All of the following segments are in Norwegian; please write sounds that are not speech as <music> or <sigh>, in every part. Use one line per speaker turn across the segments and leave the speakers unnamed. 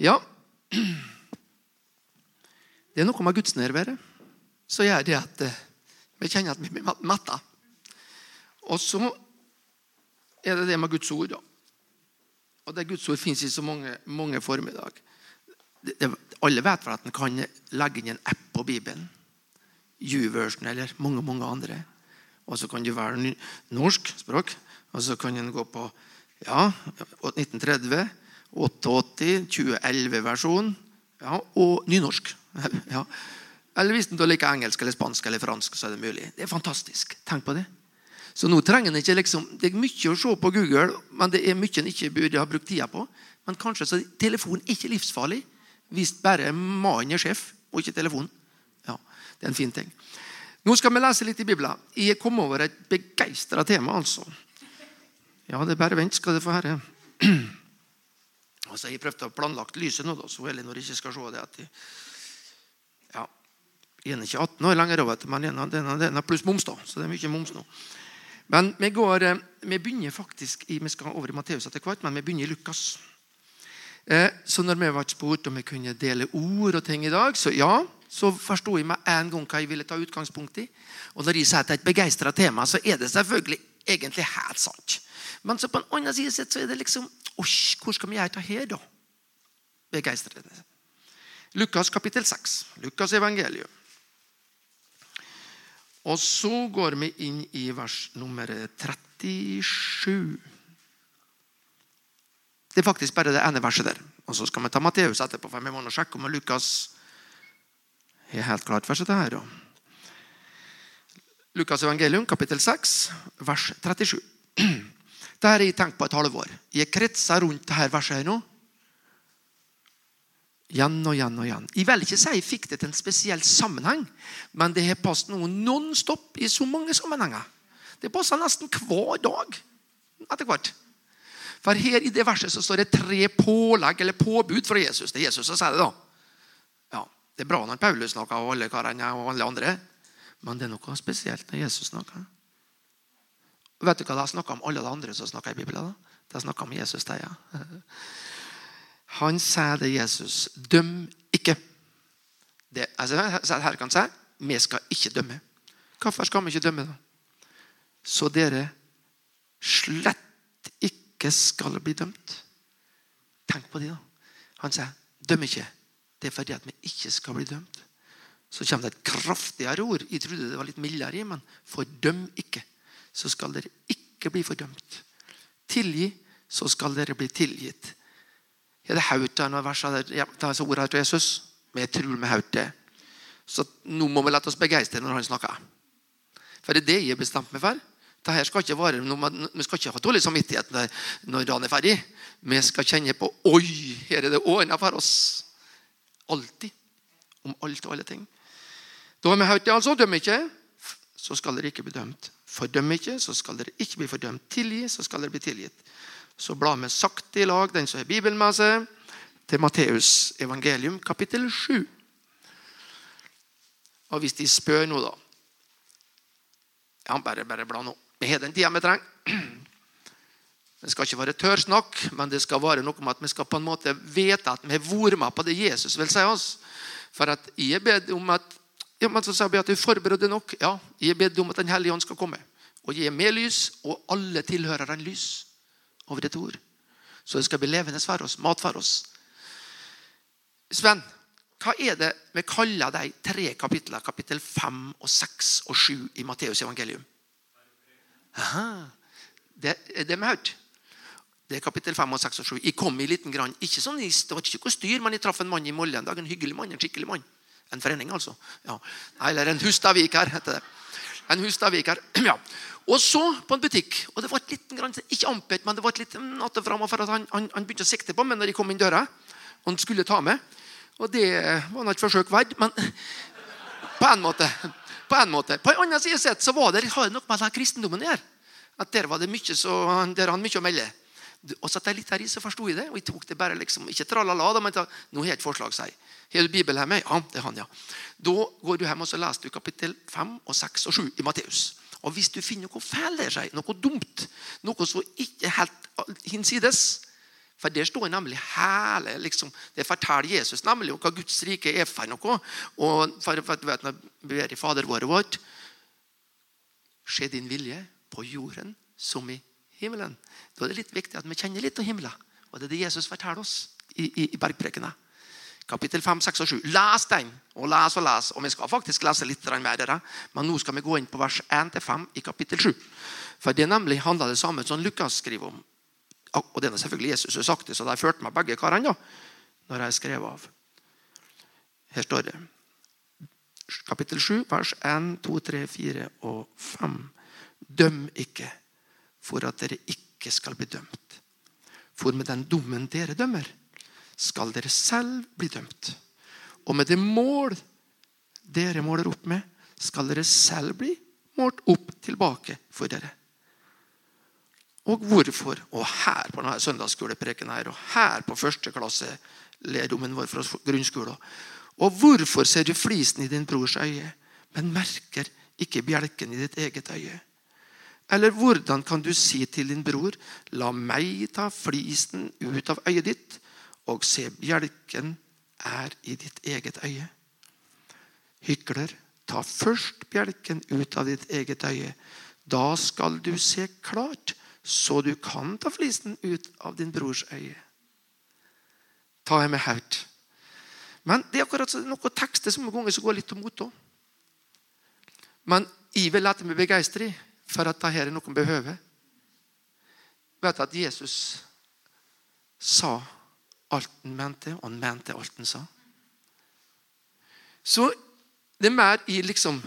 Ja Det er noe med gudsnærværet som gjør det at eh, vi kjenner at vi blir matta. Og så er det det med Guds ord. Og det Guds ord fins i så mange, mange former i dag. Det, det, alle vet vel at en kan legge inn en app på Bibelen. YouVersion eller mange mange andre. Og så kan det være norsk språk. Og så kan en gå på ja, 1930, 88, 2011-versjon ja, og nynorsk. <laughs> Ja. Eller hvis en liker engelsk eller spansk eller fransk, så er det mulig. Det er fantastisk. Tenk på det. Så nå trenger en ikke liksom, Det er mye å se på Google, men det er mye en ikke burde ha brukt tida på. Men kanskje så telefonen er ikke livsfarlig hvis bare mannen er sjef og ikke telefonen. Ja, Det er en fin ting. Nå skal vi lese litt i Bibelen. Jeg kom over et begeistra tema. altså. Ja, det er bare vent, skal du få høre. <clears throat> Altså, jeg prøvde å planlagt lyset nå, da, så Elinor ikke skal se det. at de, ja, En er ikke 18 år lenger, men den er pluss moms, da, så det er mye moms nå. Men vi, går, eh, vi begynner faktisk i, vi skal over i Matteus etter hvert, men vi begynner i Lukas. Eh, så når vi ble spurt om vi kunne dele ord og ting i dag, så ja, så forsto jeg med en gang hva jeg ville ta utgangspunkt i. Og når jeg sier at det er et begeistra tema, så er det selvfølgelig egentlig helt sant. Men så på en annen side så er det liksom Hvor skal gjøre det her, da? Begeistrende. Lukas kapittel 6. Lukas evangelium. Og så går vi inn i vers nummer 37. Det er faktisk bare det ene verset der. Og så skal vi ta Matteus etterpå, for vi må nå sjekke om Lukas er helt klart for dette her. Lukas evangelium, kapittel 6, vers 37. Dette har jeg tenkt på et halvår. Jeg kretser rundt dette verset her nå. Igjen og igjen og igjen. Jeg vil ikke si jeg fikk det til en spesiell sammenheng, men det har passet noe non-stop i så mange sammenhenger. Det passer nesten hver dag etter hvert. For her i det verset så står det tre pålegg eller påbud fra Jesus. Det er Jesus som sier det, da. Ja, Det er bra når Paulus snakker, og alle karene og alle andre. Men det er noe spesielt når Jesus snakker. Vet du hva jeg snakka om alle de andre som snakker i Bibelen? De snakker om Jesus. der, ja. <laughs> Han sier det Jesus. Døm ikke. Det, altså, her kan si vi skal ikke dømme. Hvorfor skal vi ikke dømme, da? Så dere slett ikke skal bli dømt. Tenk på det. da. Han sier døm ikke. Det er fordi at vi ikke skal bli dømt. Så kommer det et kraftigere ord. Jeg trodde det var litt mildere, men fordøm ikke så skal dere ikke bli fordømt. Tilgi, så skal dere bli tilgitt. Er det hørt noen vers av ordet til Jesus? Men jeg tror vi hørt det. Så nå må vi la oss begeistre når han snakker. For det er det jeg har bestemt meg for. Dette skal ikke være vi skal ikke ha dårlig samvittighet når, når dagen er ferdig. Vi skal kjenne på Oi, her er det ordna for oss. Alltid. Om alt og alle ting. Da har vi hørt det, altså. Dømmer ikke, så skal dere ikke bli dømt. Fordøm ikke, så skal dere ikke bli fordømt. Tilgi, så skal dere bli tilgitt. Så blar vi sakte i lag den som har Bibelen med seg, til Matteus evangelium, kapittel 7. Og hvis de spør nå, da Ja, bare, bare bla nå. Vi har den tida vi trenger. Det skal ikke være tørrsnakk, men det skal være noe med at vi skal på en måte vite at vi har vært med på det Jesus vil si oss. For at jeg bedt om at ja, men så sa at du forbereder nok. Ja, Jeg ber om at Den hellige ånd skal komme. Og gi med lys, og alle tilhører en lys over et ord. Så det skal bli levende for oss, mat for oss. Sven, hva er det vi kaller de tre kapitlene, kapittel 5, og 6 og 7 i Matteus evangelium? Aha. Det er det vi har hørt. Det er kapittel 5 og 6 og 7. Jeg kom i liten grann, ikke sånn, Det var ikke kostyr, men jeg traff en mann i Molde en dag. En hyggelig mann, en skikkelig mann. En forening, altså. Ja. Eller en Hustadviker, heter det. En Hustadviker. <clears throat> Ja. Og så på en butikk. og det var et liten grann, Ikke ampet, men det var et litt nattefram, for at han, han, han, begynte å sikte på meg når de kom inn døra. Han skulle ta meg. Og det var et forsøk verdt, men <laughs> på en måte. På en måte. På en annen side sett så var det, har det noe med den kristendommen å gjøre. At der var det mye, så, der han mye å melde. Og satt jeg litt her i, så forsto jeg det. Og jeg tok det bare liksom, ikke tralala, men ta, nå har jeg et forslag, sier Har du Bibelen hjemme? Ja, det er han, ja. Da går du hjem og så leser du kapittel 5 og 6 og 7 i Matteus. Og hvis du finner noe feil der, sier, noe dumt, noe som ikke er helt hinsides, For der står nemlig hele liksom, Det forteller Jesus nemlig hva Guds rike er for noe. Og for, for vet, Når vi ber i Fader vår vårt Skje din vilje på jorden som i himmelen. Da er det litt viktig at vi kjenner litt av himmelen. Og det er det Jesus forteller oss i, i, i bergprekene. Kapittel 5, 6 og 7. Les den, og les og les. Og vi skal faktisk lese litt mer, men nå skal vi gå inn på vers 1-5 i kapittel 7. For det nemlig handler det samme som Lukas skriver om. Og det er selvfølgelig Jesus som har sagt det, så de førte meg begge karene når jeg skrev av. Her står det kapittel 7, vers 1, 2, 3, 4 og 5. Døm ikke for at dere ikke skal bli dømt. For med den dommen dere dømmer, skal dere selv bli dømt. Og med det mål dere måler opp med, skal dere selv bli målt opp tilbake for dere. Og hvorfor? Og her på denne søndagsskolepreken her, og her på første klasse vår fra grunnskolen. Og hvorfor ser du flisen i din brors øye, men merker ikke bjelken i ditt eget øye? Eller hvordan kan du si til din bror, la meg ta flisen ut av øyet ditt, og se bjelken er i ditt eget øye? Hykler, ta først bjelken ut av ditt eget øye. Da skal du se klart så du kan ta flisen ut av din brors øye. Ta jeg med høyt. Men det er akkurat noen tekster som går litt imot òg. Men jeg vil lete med begeistre for at dette er noe vi behøver. Vet at Jesus sa alt han mente, og han mente alt han sa. Så det er mer jeg liksom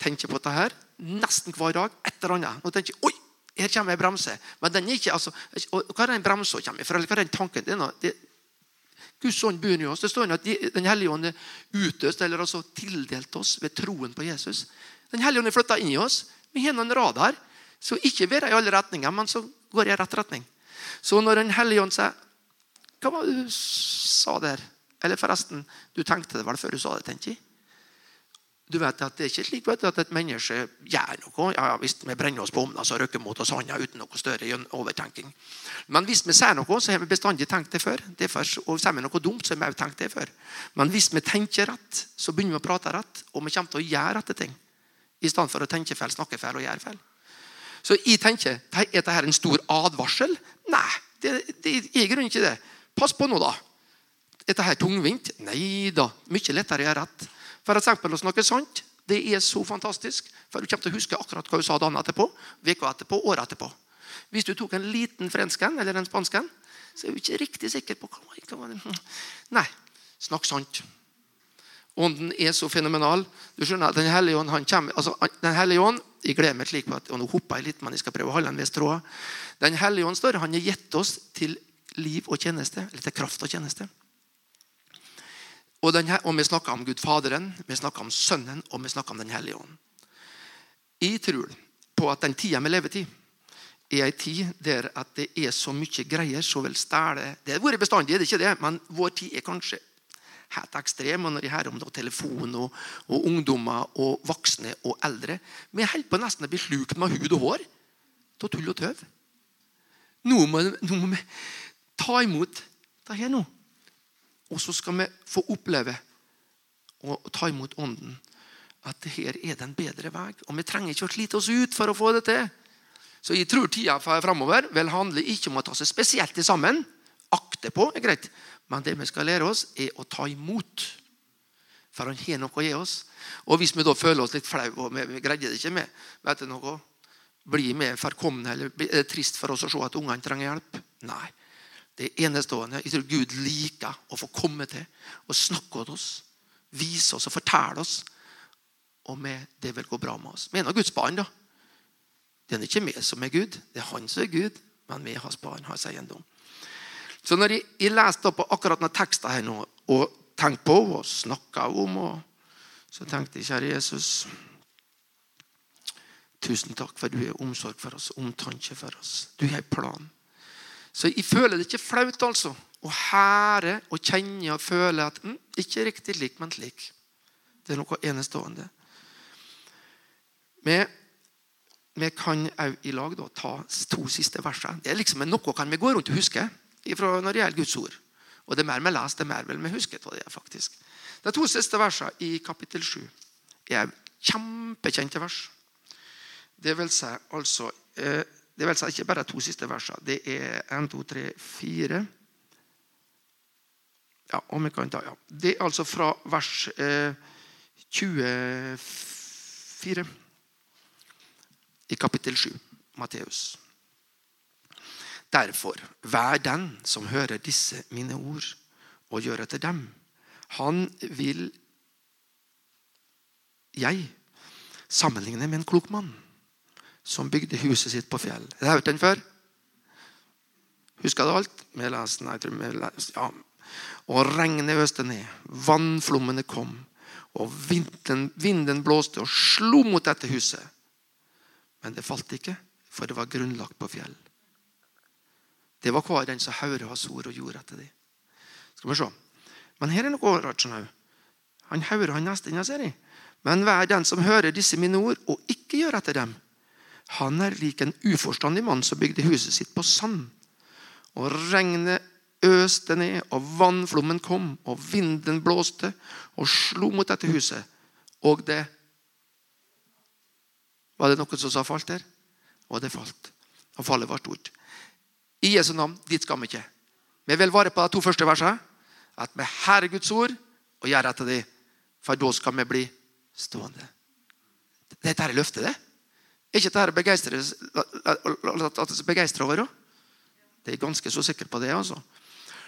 tenker på dette her nesten hver dag. Et eller annet. Nå tenker jeg, oi, her kommer en bremse. Men den er ikke, altså, og Hva er den bremsa kommer fra? Hva er den tanken? Det er noe, det, Guds ånd bor i oss. Det står at Den hellige ånd er utøst, eller altså tildelt oss ved troen på Jesus. Den hellige ånd er flytta inn i oss. Vi har noen radar. Så ikke være i alle retninger, men så går jeg i rett retning. Så når Den hellige ånd sier Hva var det du sa der? Eller forresten, du tenkte det vel før du sa det, tenker jeg. Du vet at Det er ikke slik du, at et menneske gjør noe. Ja, Hvis vi brenner oss på omna, så røkker mot oss hånda uten noe større overtenking. Men hvis vi ser noe, så har vi bestandig tenkt det før. Derfor, og sier vi noe dumt, så har vi også tenkt det før. Men hvis vi tenker rett, så begynner vi å prate rett, og vi kommer til å gjøre rette ting. I stedet for å tenke feil, snakke feil og gjøre feil. Så jeg tenker, Er dette en stor advarsel? Nei, det, det er grunnen ikke det. Pass på nå, da. Er dette tungvint? Nei da. Mye lettere å gjøre rett. For eksempel å snakke sant. Det er så fantastisk. For du kommer til å huske akkurat hva du sa dagen etterpå, uka etterpå, året etterpå. Hvis du tok en liten fransken eller en spansken, så er du ikke riktig sikker på hva Nei, snakk sant. Ånden er så fenomenal. Du skjønner, Den hellige ånd han kommer, altså, den hellige ånd, jeg gleder meg slik på at, og Nå hopper jeg litt, men jeg skal prøve å holde en viss tråd. Den hellige ånd står, han har gitt oss til liv og tjeneste, eller til kraft og tjeneste. Og, denne, og vi snakker om Gud Faderen, vi snakker om Sønnen og vi snakker om Den hellige ånd. Jeg tror på at den tida vi lever i, er en tid der at det er så mye greier så vel stæle Det har vært bestandig, det er ikke det, men vår tid er kanskje helt ekstrem. Og når jeg hører om telefon og, og, ungdommer og voksne og eldre Vi holder på nesten å bli slukt med hud og hår av tull og tøv. Nå må, nå må vi ta imot det her nå. Og så skal vi få oppleve og ta imot Ånden. At det her er den bedre vei. Og vi trenger ikke å slite oss ut for å få det til. Så jeg tror tida framover vil handle ikke om å ta seg spesielt sammen. Akte på er greit. Men det vi skal lære oss, er å ta imot. For han har noe å gi oss. Og hvis vi da føler oss litt flau og vi, vi greide det ikke med, vet du noe? Blir vi forkomne eller er det trist for oss å se at ungene trenger hjelp? Nei. Det er enestående. Jeg tror Gud liker å få komme til og snakke til oss. Vise oss og fortelle oss. Med det vil gå bra med oss. Vi er Guds barn. da. Det er ikke vi som er Gud. Det er han som er Gud, men vi har hans barn, hans eiendom. Så når jeg, jeg leste på akkurat denne teksten her nå, og tenkte på og snakka om, og, så tenkte jeg, kjære Jesus Tusen takk for du er omsorg for oss, omtanke for oss. Du har en plan. Så jeg føler det ikke flaut altså, å hære og kjenne og føle at mm, ikke riktig lik, men slik. Det er noe enestående. Vi, vi kan òg i lag da, ta to siste versene. Det er liksom noe kan vi gå rundt og huske. Når det gjelder Guds ord. Og det mer vi leser, det mer vel vi husker av det faktisk. De to siste versene i kapittel 7 er kjempekjente vers. Det vil si altså eh, det vil si ikke bare to siste versene. Det er 1, 2, 3, 4 Ja, om vi kan ta, ja. Det er altså fra vers eh, 24 i kapittel 7, Matteus. Derfor, vær den som hører disse mine ord, og gjør etter dem. Han vil jeg sammenligne med en klok mann som bygde huset sitt på fjell. Har du hørt den før? Husker du alt? Vi leser, nei, leser, ja. Og regnet øste ned, vannflommene kom, og vinden, vinden blåste og slo mot dette huset. Men det falt ikke, for det var grunnlagt på fjell. Det var hver den som hørte hans ord og gjorde etter det. Skal vi se. Men her er noe rart. sånn Han hører han neste inn, ser jeg. Men hver den som hører disse mine ord og ikke gjør etter dem, han er lik en uforstandig mann som bygde huset sitt på sand. Og regnet øste ned, og vannflommen kom, og vinden blåste og slo mot dette huset. Og det Var det noen som sa falt der? Og det falt. Og fallet var stort. I Jesu navn, dit skal vi ikke. Vi vil vare på de to første versene. At vi herrer Guds ord og gjør etter dem. For da skal vi bli stående. Dette er løftet, det. Er ikke dette begeistra over? Det er ganske så sikker på det. altså.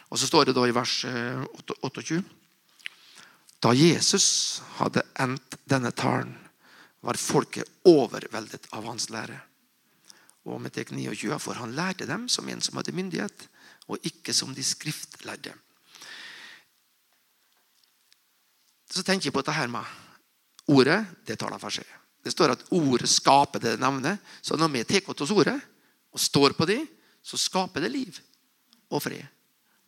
Og så står det da i vers 28 eh, Da Jesus hadde endt denne talen, var folket overveldet av hans lære. Og med tek 29, For han lærte dem som en som hadde myndighet, og ikke som de skriftlærde. Så tenker jeg på dette her med ordet. Det taler for seg. Det står at ordet skaper det navnet. Så når vi tar til oss ordet og står på det, så skaper det liv og fred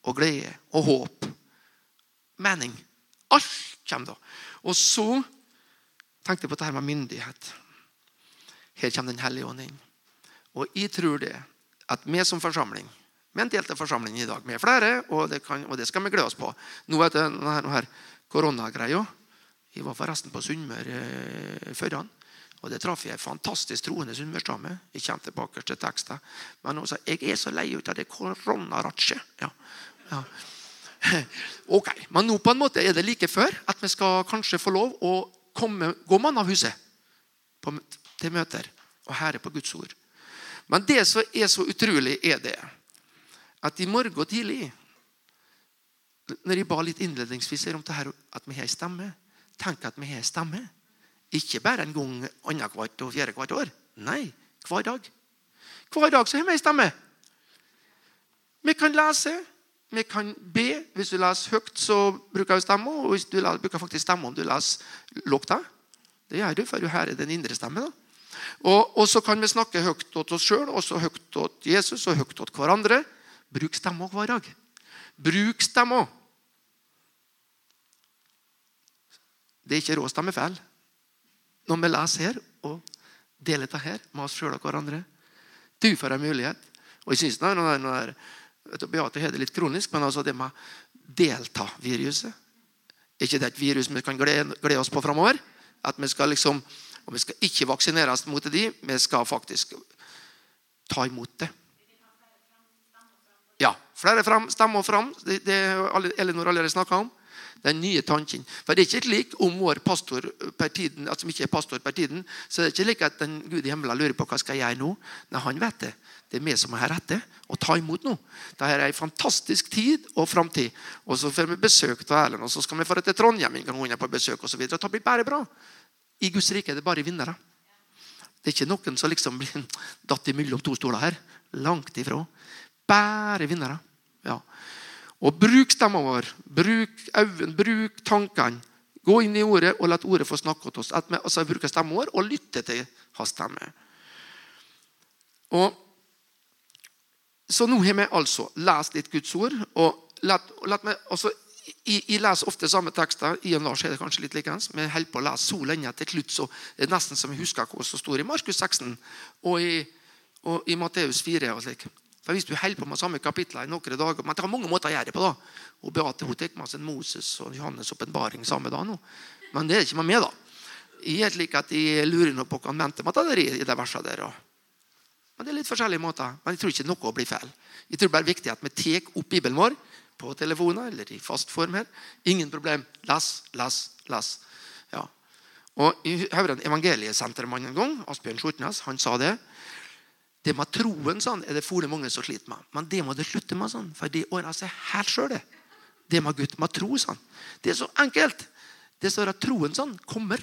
og glede og håp. Mening. Alt kommer da. Og så tenkte jeg på dette med myndighet. Her kommer Den hellige ånd inn. Og jeg tror det at vi som forsamling Vi er en delte forsamlingen i dag. Vi er flere, og det, kan, og det skal vi glede oss på. Nå du, denne her koronagreia Jeg var forresten på Sunnmøre eh, han. Og Det traff jeg en fantastisk troende sunnmørsdame. Jeg kommer tilbake til teksten. Men hun sa jeg er så lei ut av det koronaratsjet. Ja. ja. <laughs> Ok, Men nå på en måte er det like før at vi skal kanskje få lov å komme, gå mann av huset på, til møter og herre på Guds ord. Men det som er så utrolig, er det at i morgen tidlig Når jeg ba litt innledningsvis om det her, at vi har en stemme Tenk at vi har en stemme. Ikke bare en gang annethvert og fjerdehvert år. Nei, hver dag. Hver dag så har vi en stemme. Vi kan lese, vi kan be. Hvis du leser høyt, så bruker vi stemme. Og hvis du bruker faktisk stemme om du leser lukta. Det gjør du, for du hører den indre stemme. da. Og, og, så kan vi snakke høyt til oss sjøl, og høyt til Jesus og høyt til hverandre. Bruk stemma hver dag. Bruk stemma. Det er ikke råd å stemme feil. Når vi leser her og deler dette her med oss sjøl og hverandre. Du får en mulighet. Og jeg synes det er noe der Beate har det litt kronisk, men altså det med delta-viruset ikke det et virus vi kan glede, glede oss på framover? At vi skal liksom og vi skal ikke vaksineres mot de, vi skal faktisk ta imot det. Ja. Flere fram, stemmer fram. Det, det Elinor allerede snakka om. Den nye tanken. For Det er ikke slik om vår pastor per tiden, altså ikke er pastor per tiden, så det er ikke slik at den Gud i himmelen lurer på hva skal jeg nå. Nei, han vet det. Det er vi som har rett til å ta imot nå. Dette er en fantastisk tid og framtid. Og så får vi besøk av Erlend, og så skal vi få til Trondheim en gang hun er på besøk. Videre. Det blir bare bra. I Guds rike er det bare vinnere. Det er ikke noen som liksom blir <laughs> datt imellom to stoler her. Langt ifra. Bare vinnere. Ja. Og bruk stemma vår. Bruk øynene, bruk tankene. Gå inn i ordet og la ordet få snakke til oss. At vi altså, bruker stemmen vår og lytter til hans stemme. Og, så nå har vi altså lest litt Guds ord. og la, la meg også jeg, leser ofte samme tekster. I og Lars er det kanskje litt likens. Vi holder på å lese så lenge til slutt, så det er nesten som jeg husker hva som står i Markus 16 og i, og i Matteus 4. og slik. For Hvis du holder på med samme kapitler i noen dager Men det har mange måter å gjøre det på. da. Og Beate hun tar med seg Moses og Johannes' åpenbaring samme dag. nå. Men det er ikke med meg, da. Jeg er slik at jeg lurer noe på hva han mente med det i de versene der. men det er litt forskjellige måter. Men jeg tror ikke noe blir feil. Jeg tror bare det er viktig at vi tar opp Bibelen vår på telefoner eller i fast form her. Ingen problem. Les, les, les. Ja. Og Jeg hørte en evangeliesentermann en gang, Asbjørn Skjortnes, han sa det. Det med troen sånn, er det fole mange som sliter med. Men det må det slutte med, sånn, for det ordner seg helt sjøl. Det med Gud, med tro. sånn. Det er så enkelt. Det står at troen sånn kommer.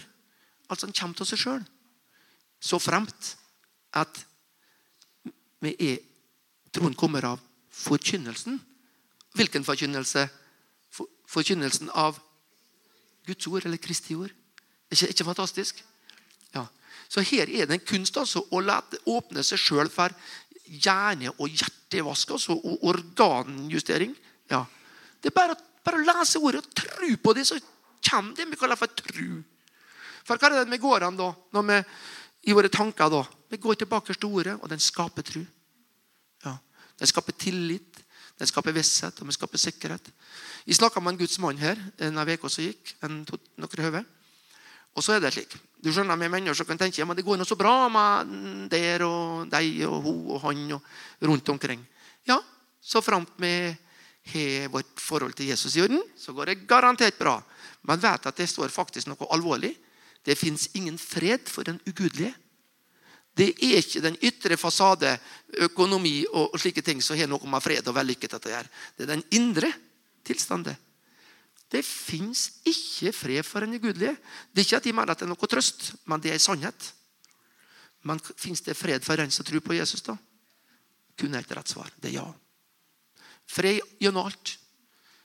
Altså den kommer til seg sjøl. Så fremt at vi er, troen kommer av forkynnelsen. Hvilken forkynnelse? For, forkynnelsen av Guds ord eller Kristi ord. Ikke, ikke fantastisk? Ja. Så her er det en kunst altså, å åpne seg sjøl for hjerne- og hjertevask altså, og organjustering. Ja. Det er bare, bare å lese ordet og tro på det, så kommer det vi kaller for tru. For hva er det vi går an da, vi, i våre tanker? da? Vi går tilbake til ordet, og den skaper tru. Ja. Den skaper tillit, den skaper visshet og den skaper sikkerhet. Jeg snakka med en Guds mann her en uke som gikk. en, to, noen høve. Og så er det slik. Du skjønner, Vi mennesker kan tenke ja, det går noe så bra med der og deg og hun og han og rundt omkring. Ja, så framt vi har vårt forhold til Jesus i orden, så går det garantert bra. Men vet at det står faktisk noe alvorlig. Det fins ingen fred for den ugudelige. Det er ikke den ytre fasade, økonomi og slike ting som har noe med fred og vellykket å gjøre. Det er den indre tilstanden. Det fins ikke fred for den ugudelige. Det er ikke at de mener at det er noe trøst, men det er en sannhet. Men fins det fred for den som tror på Jesus? da? Kun et rett svar. Det er ja. Fred gjennom alt.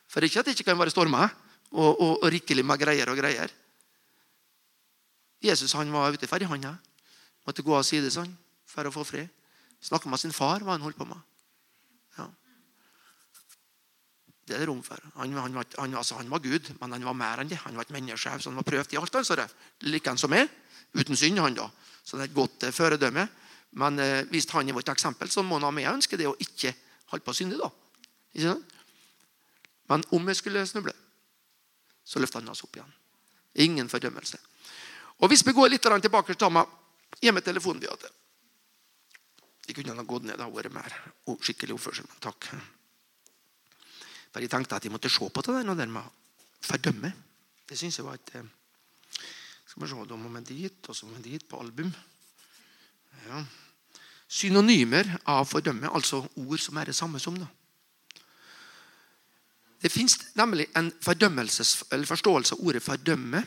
For det er ikke at det ikke kan være stormer og, og, og rikelig med greier og greier. Jesus han var ute i ferjehanda. Måtte gå av side sånn, for å få fred. Snakke med sin far, hva han holdt på med. Ja. Det er det rom for. Han, han, han, altså, han, var Gud, men han var mer enn det. Han var et menneske så han var prøvd i alt. Altså, like han som er. Uten synd, han da. Så det er et godt eh, føredømme. Men eh, hvis han er vårt eksempel, så må han ønske det å ikke holde på å synde. da. Ikke sant? Men om jeg skulle snuble, så løfter han oss opp igjen. Ingen fordømmelse. Og Hvis vi går litt tilbake til med telefonen de hadde De kunne ha gått ned og vært mer skikkelig oppførsel. Men takk. For jeg tenkte at jeg måtte se på det der, der med fordømme. Det syns jeg var et eh, Skal vi se da må vi dit, og så må vi dit på album. Ja. Synonymer av fordømme, altså ord som er det samme som. da. Det fins nemlig en forståelse av ordet 'fordømme'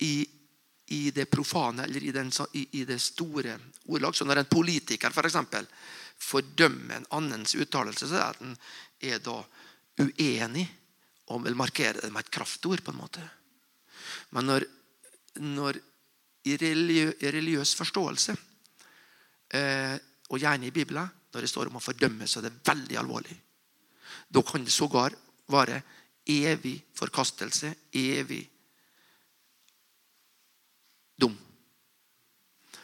i, i, det profane eller i, den, i, i det store ordlag. Så når en politiker for eksempel, fordømmer en annens uttalelse, så er den er da uenig og vil markere det med et kraftord. på en måte. Men når, når i religiøs forståelse, eh, og gjerne i Bibelen, når det står om å fordømme, så er det veldig alvorlig. Da kan det sågar være evig forkastelse, evig dum.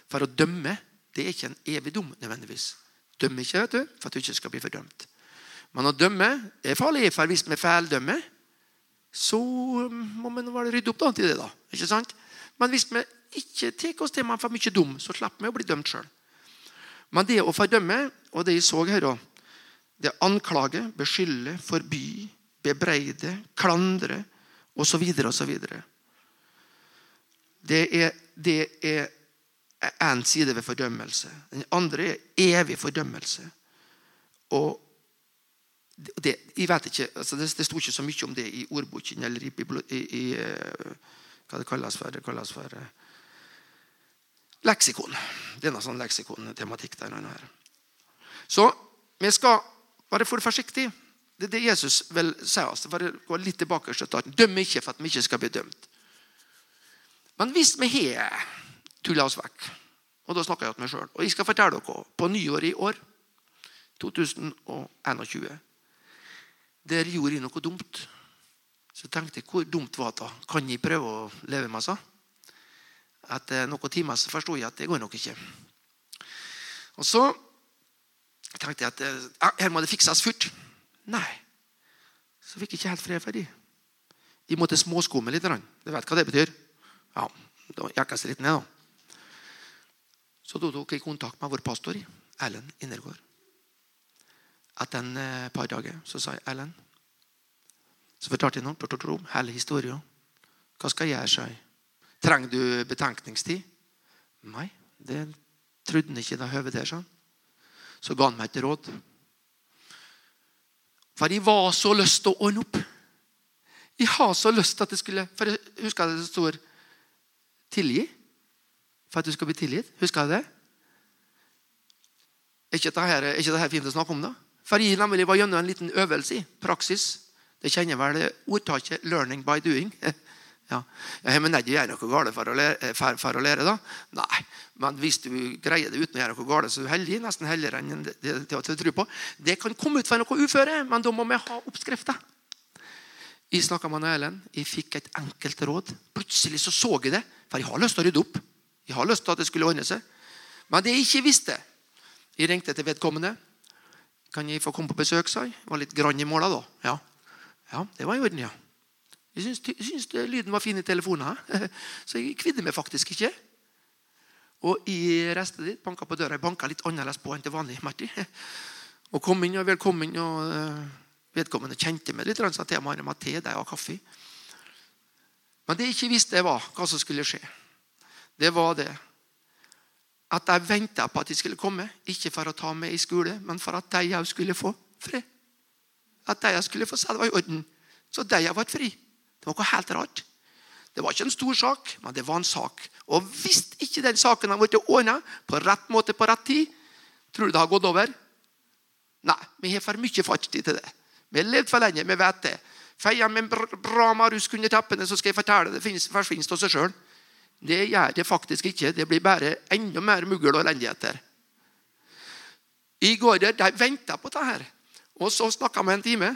For å dømme det er ikke en evig dom nødvendigvis. Dømme ikke vet du, for at du ikke skal bli fordømt. Men å dømme er farlig, for hvis vi feildømmer, så må vi rydde opp til det. da, ikke sant? Men hvis vi ikke tar oss til man for mye dum, så slipper vi å bli dømt sjøl. Men det å fordømme, og det jeg så her, da, det anklage, beskylde, forby, bebreide, klandre osv. osv. Det er, det er en side ved fordømmelse. Den andre er evig fordømmelse. Og det, jeg vet ikke, altså det, det sto ikke så mye om det i ordboken eller i, i, i eh, hva det kalles for, det kalles for uh, leksikon. Det er noe sånn leksikon-tematikk der. Så vi skal være for forsiktige. Det er det Jesus vil si oss. Bare gå litt tilbake Døm ikke for at vi ikke skal bli dømt. Men hvis vi har tulla oss vekk, og da snakker jeg til meg sjøl Og jeg skal fortelle dere på nyår i år, 2021 Der gjorde jeg noe dumt. Så tenkte jeg hvor dumt var det? Kan jeg prøve å leve med det? Etter noen timer så forsto jeg at det går nok ikke. Og så tenkte Jeg at eh, her må det fikses fort. Nei. Så fikk jeg ikke helt fred for de. De måtte småskumme litt. Du vet hva det betyr? Ja, gikk jeg litt ned, da. Så tok jeg kontakt med vår pastor, Ellen Innergård. Etter en eh, par dager så sa jeg Ellen Så fortalte jeg noe. Hele historien. Hva skal jeg gjøre, sa jeg. Trenger du betenkningstid? Nei, det trodde han ikke da høvet der, sa han. Så ga han meg et råd. For jeg var så lyst til å ordne opp. Jeg har så lyst til at det skulle For jeg husker det står 'tilgi'. For at du skal bli tilgitt. Husker du det? Er ikke dette, er fint å snakke om? da? For jeg nemlig var gjennom en liten øvelse i praksis. Det kjenner vel ordtaket 'learning by doing'. <laughs> Ja. ja men Neddy gjør noe galt for å, lære, for, for å lære, da? Nei. Men hvis du greier det uten å gjøre noe galt, så er du heldig. Nesten heldigere enn det, det, det, det det, på. Det kan komme ut for noe uføre, men da må vi ha oppskrifter. Jeg snakka med Ellen. Jeg fikk et enkelt råd. Plutselig så så jeg det. For jeg har lyst til å rydde opp. Jeg har lyst til at det skulle ordne seg. Men det jeg ikke visste Jeg ringte til vedkommende. Kan jeg få komme på besøk, sa jeg. Var litt grann i måla da. Ja. ja, det var i orden, ja. Jeg syns, lyden var fin i telefonen. <laughs> Så jeg kvidde meg faktisk ikke. Og i resten dit banka på døra. Jeg banka litt annerledes på enn til vanlig. Marti. <laughs> Og kom inn, og velkommen. og eh, Vedkommende kjente meg litt, sa til meg at te, og kaffe. Men det jeg ikke visste, var hva som skulle skje. Det var det at jeg venta på at de skulle komme. Ikke for å ta meg i skole, men for at de òg skulle få fred. At de skulle få selv i orden. Så de òg ble fri. Det var noe helt rart. Det var ikke en stor sak, men det var en sak. Og hvis ikke den saken hadde blitt ordna på rett måte på rett tid, tror du det har gått over? Nei, vi har for mye fartstid til det. Vi har levd for lenge, vi vet det. Feier med en bra marusk under teppene, så skal jeg fortelle det forsvinner av seg sjøl. Det gjør det faktisk ikke. Det blir bare enda mer mugl og elendigheter. I går der, de venta på dette. her. Og så snakka vi en time.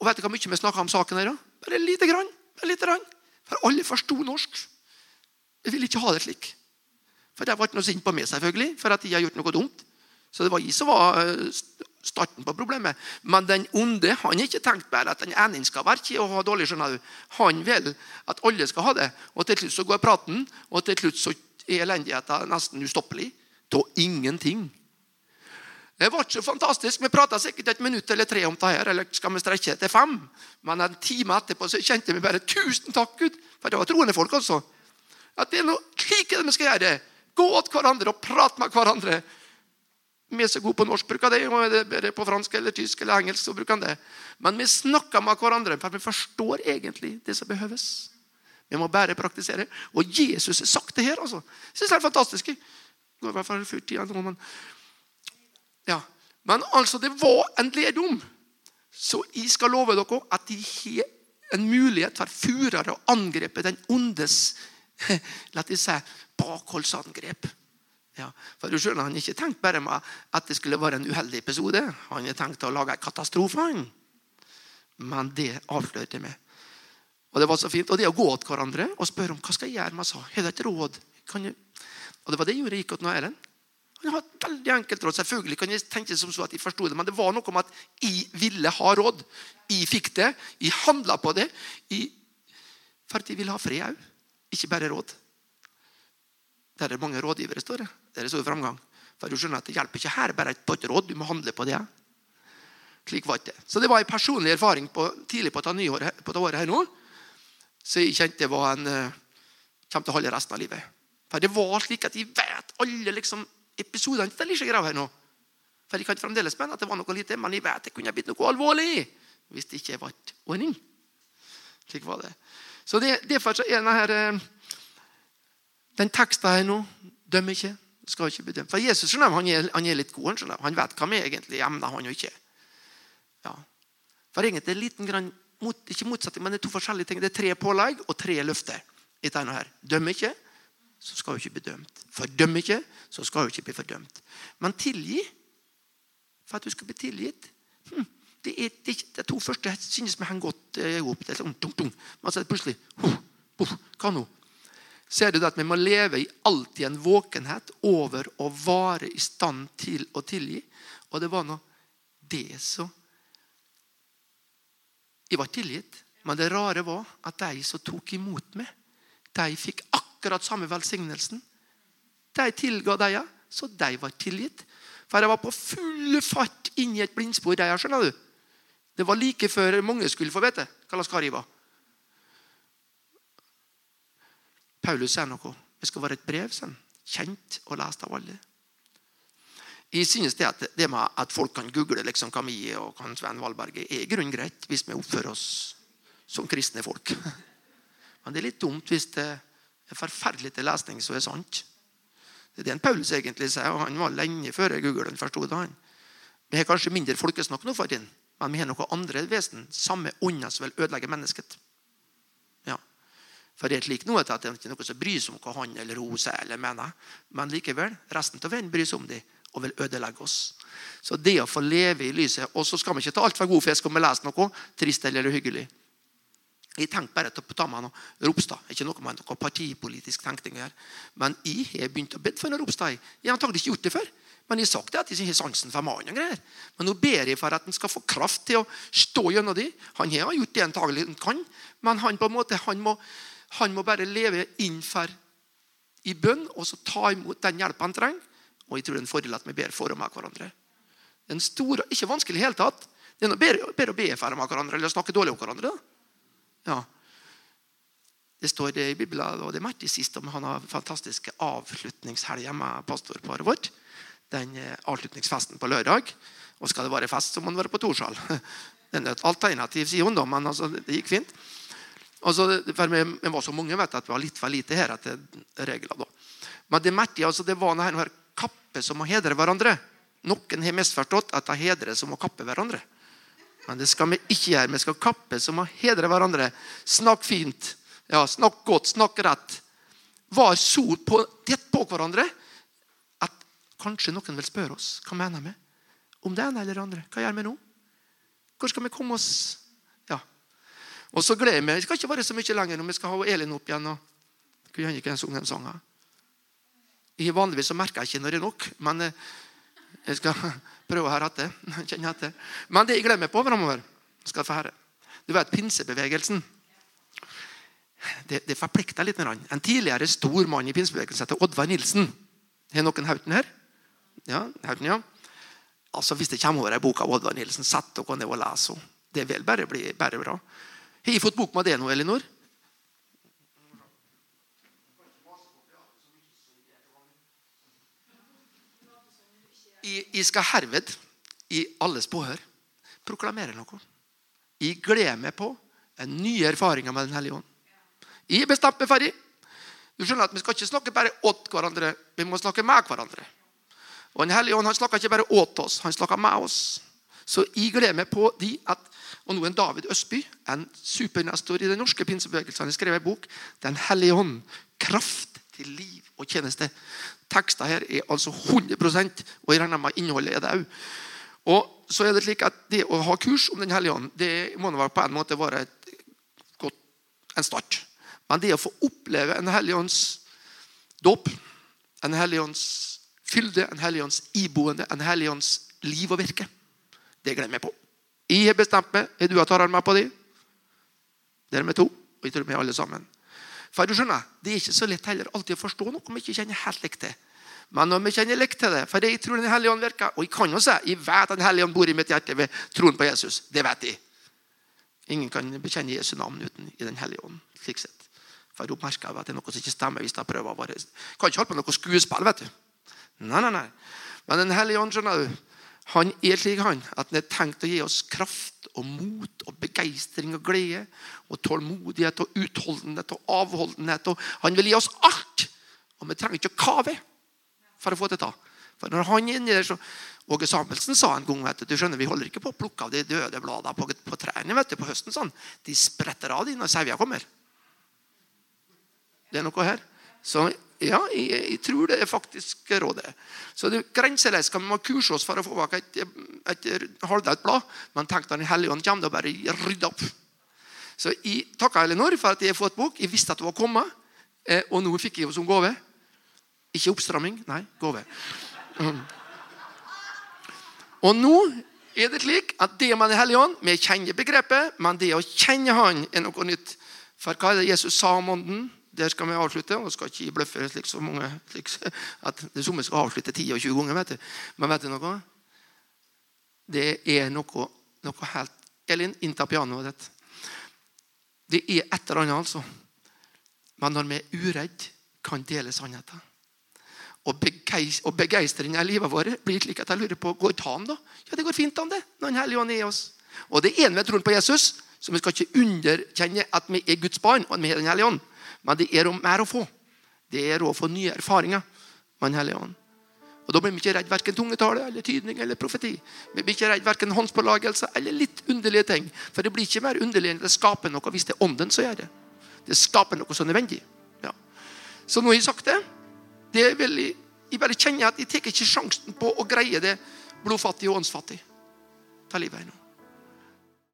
Og vet du hvor mye vi snakka om saken her? da? Bare lite grann. Bare lite grann. For alle forsto norsk. Jeg ville ikke ha det slik. For de ikke noe sint på meg, selvfølgelig, for at de har gjort noe dumt. Så det var jeg som var eh, starten på problemet. Men den onde han har ikke tenkt bare at den ene skal være og ha dårlig. skjønner du. Han vil at alle skal ha det. Og til slutt så går praten, og til slutt så er elendigheten nesten ustoppelig. Av ingenting. Det ikke så fantastisk. Vi prata sikkert et minutt eller tre om det her, eller skal vi strekke til fem? Men en time etterpå så kjente vi bare 'Tusen takk, Gud!' For det var troende folk, altså. At det er noe slik vi skal gjøre. Gå åt hverandre og prate med hverandre. Vi er så gode på norsk, bruker det, er det er på fransk eller tysk eller engelsk, så bruker han det. Men vi snakker med hverandre, for vi forstår egentlig det som behøves. Vi må bare praktisere. Og Jesus har sagt det her. altså. Jeg synes det er fantastisk. Går i hvert fall fort tida nå, men ja. Men altså, det var en ledom. Så jeg skal love dere at de har en mulighet for furere å angripe den ondes <laughs> la oss si, bakholdsangrep. Ja, for du skjønner, Han har ikke tenkt bare med at det skulle være en uheldig episode. Han har tenkt å lage en katastrofe. Men det avslørte meg. Og det var så fint. Og det å gå til hverandre og spørre om hva skal jeg gjøre med sa, Har du et råd? Og det var det jeg gjorde. Jeg gikk til Erlend. Han har et veldig enkelt råd. Selvfølgelig kan jeg tenke som så at jeg forsto det, men det var noe om at jeg ville ha råd. Jeg fikk det. Jeg handla på det. Jeg, for at jeg ville ha fred òg. Ikke bare råd. Der er mange rådgivere, står det. Der er stor framgang. For du skjønner at Det hjelper ikke her bare et råd. Du må handle på det. Slik det. Så det var en personlig erfaring på, tidlig på dette året, på det året her nå. Så jeg kjente det var en uh, kommer til å holde resten av livet. For det var slik at jeg vet alle liksom episodene til Elisha Grav her nå. For Jeg kan fremdeles mene at det var noe lite, men jeg vet det kunne blitt noe alvorlig hvis det ikke ble ordning. Slik var det. Så det, Derfor er denne her, eh, den teksten her nå dømmer ikke. skal ikke bedømme. For Jesus skjønner, han er, han er litt god. Han, han vet hva vi egentlig emner, han og ikke. Ja. For egentlig er liten grann, ikke motsetning, men det er to forskjellige ting. Det er tre pålegg og tre løfter. i her. Døm ikke, så skal hun ikke bli dømt. Fordøm ikke, så skal hun ikke bli fordømt. Men tilgi for at du skal bli tilgitt hm, det, er, to første synes vi henger godt i eh, hop. Det er sånn. Men så er det plutselig huh, huh, Hva nå? Så er det at vi må leve i alltid en våkenhet over å være i stand til å tilgi. Og det var nå det som Jeg var tilgitt. Men det rare var at de som tok imot meg, de fikk akkurat samme velsignelsen. De tilga de, så de var tilgitt. For jeg var på full fart inn i et blindspor. Der, skjønner du. Det var like før mange skulle få vite hva slags kar jeg var. Paulus sier noe. Det skal være et brev sånn, kjent og lest av alle. Jeg synes det at, det med at folk kan google liksom Camille og hva Svein Valberg er grunn greit hvis vi oppfører oss som kristne folk. <laughs> Men det er litt dumt hvis det er forferdelig til lesning som er sant. Det er det Paulus egentlig sier, og han var lenge før Google forsto det. han. Vi har kanskje mindre folkesnakk nå for tiden, men vi har noe andre vesen. Samme ånda som vil ødelegge mennesket. For det er slik noe at det er ikke noe som bryr seg om hva han eller hun sier eller mener. Men likevel, resten av verden bryr seg om dem og vil ødelegge oss. Så det å få leve i lyset Og så skal vi ikke ta altfor god fisk om vi leser noe trist eller hyggelig. Jeg tenkte bare til å ta meg noe Ropstad. Ikke noe med noe partipolitisk tenkning her. Men jeg har begynt å be for noe Ropstad. Jeg har antagelig ikke gjort det før. Men jeg har sagt det at jeg ikke har sansen for mannen. og greier. Men nå ber jeg for at han skal få kraft til å stå gjennom det. Han har gjort det antagelig han kan, men han på en måte, han må, han må bare leve innenfor i bønn og så ta imot den hjelpa han trenger. Og jeg tror det er en fordel at vi ber for og med hverandre. Det er en stor, ikke vanskelig i hele tatt. Det er noe bedre, bedre å be for med hverandre eller snakke dårlig om hverandre. Ja. Det står det i Bibelen, og det merket sist om han har fantastiske avslutningshelger med pastorparet vårt. Den eh, avslutningsfesten på lørdag. Og skal det være fest, så må han være på Torshall. <laughs> Det er et alternativ, sier hun, da, men altså, det gikk fint. Altså, vi, var så mange vet at vi har litt for lite her etter da. Men det merket altså, det var denne kappe som må hedre hverandre. Noen har misforstått at det er hedre som å kappe hverandre. Men det skal vi ikke gjøre. Vi skal kappe som å hedre hverandre. Snakk fint. Ja, snakk godt, snakk rett. Var så på, tett på hverandre at kanskje noen vil spørre oss hva mener vi om det ene eller det andre. Hva gjør vi nå? Hvor skal vi komme oss Ja. Og så gleder jeg meg. Det skal ikke være så mye lenger når vi skal ha Elin opp igjen. og kunne ikke sunge den sangen. Vanligvis så merker jeg ikke når det er nok, men eh, jeg skal <laughs> prøve her etter. <laughs> Kjenne etter. Men det jeg glemmer på framover, skal få høre. Du vet pinsebevegelsen. Det, det forplikter litt. En tidligere stor mann i pinsebevegelsen heter Oddvar Nilsen. Har noen Hauten her? Ja, Hauten, ja. Altså, Hvis det kommer over ei bok av Oddvar Nilsen, sett dere ned og les henne. Det vil bare bli bare bra. Har jeg fått bok med det nå, Elinor? Jeg skal herved, i alles påhør, proklamere noe. Jeg gleder meg på en ny erfaring med Den hellige ånd. Jeg er bestemt meg for det. Du skjønner at Vi skal ikke snakke bare åt hverandre, vi må snakke med hverandre. Og Den hellige ånd han snakker ikke bare åt oss, han snakker med oss. Så jeg gleder meg på de at og nå en David Østby, en supernestor i den norske pinsebevegelsen, har skrevet en bok 'Den hellige ånd. Kraft til liv og tjeneste'. teksten her er altså 100 og jeg regner med innholdet er det òg. Og så er det slik at det å ha kurs om Den hellige ånd det må på en måte være godt, en start. Men det å få oppleve en hellig ånds dåp, en hellig ånds fylde, en hellig ånds iboende, en hellig ånds liv og virke, det glemmer jeg på. Jeg har bestemt meg. Er du og Tarald med på det? Er vi to. Og jeg tror vi er alle sammen. For du skjønner, Det er ikke så lett heller alltid å forstå noe vi ikke kjenner helt likt til. Men når vi kjenner likt til det, for jeg tror Den hellige ånd virker Og jeg kan jo si, jeg vet Den hellige ånd bor i mitt hjerte ved troen på Jesus. Det vet jeg. Ingen kan bekjenne Jesu navn uten i Den hellige ånd. slik sett. For du merker at det er noe som ikke stemmer hvis jeg prøver å være Kan ikke holde på noe skuespill. vet du. Nei, nei, nei. Men Den hellige ånd skjønner du, han er slik han, at han er tenkt å gi oss kraft og mot og begeistring og glede og tålmodighet og utholdenhet og avholdenhet. Og han vil gi oss alt! Og vi trenger ikke å kave for å få det til. For når han er inni der, så Åge Samuelsen sa en gang vet du, du skjønner, vi holder ikke på å plukke av de døde bladene på, på trærne vet du, på høsten. sånn. De spretter av de når sauene kommer. Det er noe her. Så ja, jeg, jeg, tror det er faktisk rådet. Så det Grenseløst kan vi kurse oss for å få bak et, et, et halvdødt blad. Men tenk deg Den hellige ånd kommer da bare rydde opp. Så jeg takka Elinor for at jeg har fått bok. Jeg visste at det var kommet. Eh, og nå fikk jeg henne som gave. Ikke oppstramming, nei, gave. Mm. Og nå er det slik at det med Den hellige ånd Vi kjenner begrepet, men det å kjenne Han er noe nytt. For hva er det Jesus sa om ånden? Der skal vi avslutte. og skal ikke bløffe slik så mange slik, at det somme skal avslutte 10 og 20 ganger. vet du. Men vet du noe? Det er noe, noe helt Elin, innta pianoet ditt. Det er et eller annet, altså. Men når vi er uredd, kan dele sannheten. Og, og begeistringen i livet vårt blir slik at jeg lurer på går det an. da? Ja, det går fint an, det. Når Den hellige ånd er i oss. Og det er en ved troen på Jesus, så vi skal ikke underkjenne at vi er Guds barn og at vi er Den hellige ånd. Men det er mer å få. Det er å få nye erfaringer med Den hellige ånd. Og Da blir vi ikke redd verken tungetale eller tydning eller profeti. Vi blir ikke redd verken håndspålagelse eller litt underlige ting. For det blir ikke mer underlig enn det skaper noe hvis det er ånden som gjør det. Det skaper noe som er nødvendig. Ja. Så nå har jeg sagt det. det vil jeg, jeg bare kjenner at jeg tar ikke sjansen på å greie det blodfattig og åndsfattig. Ta livet her nå.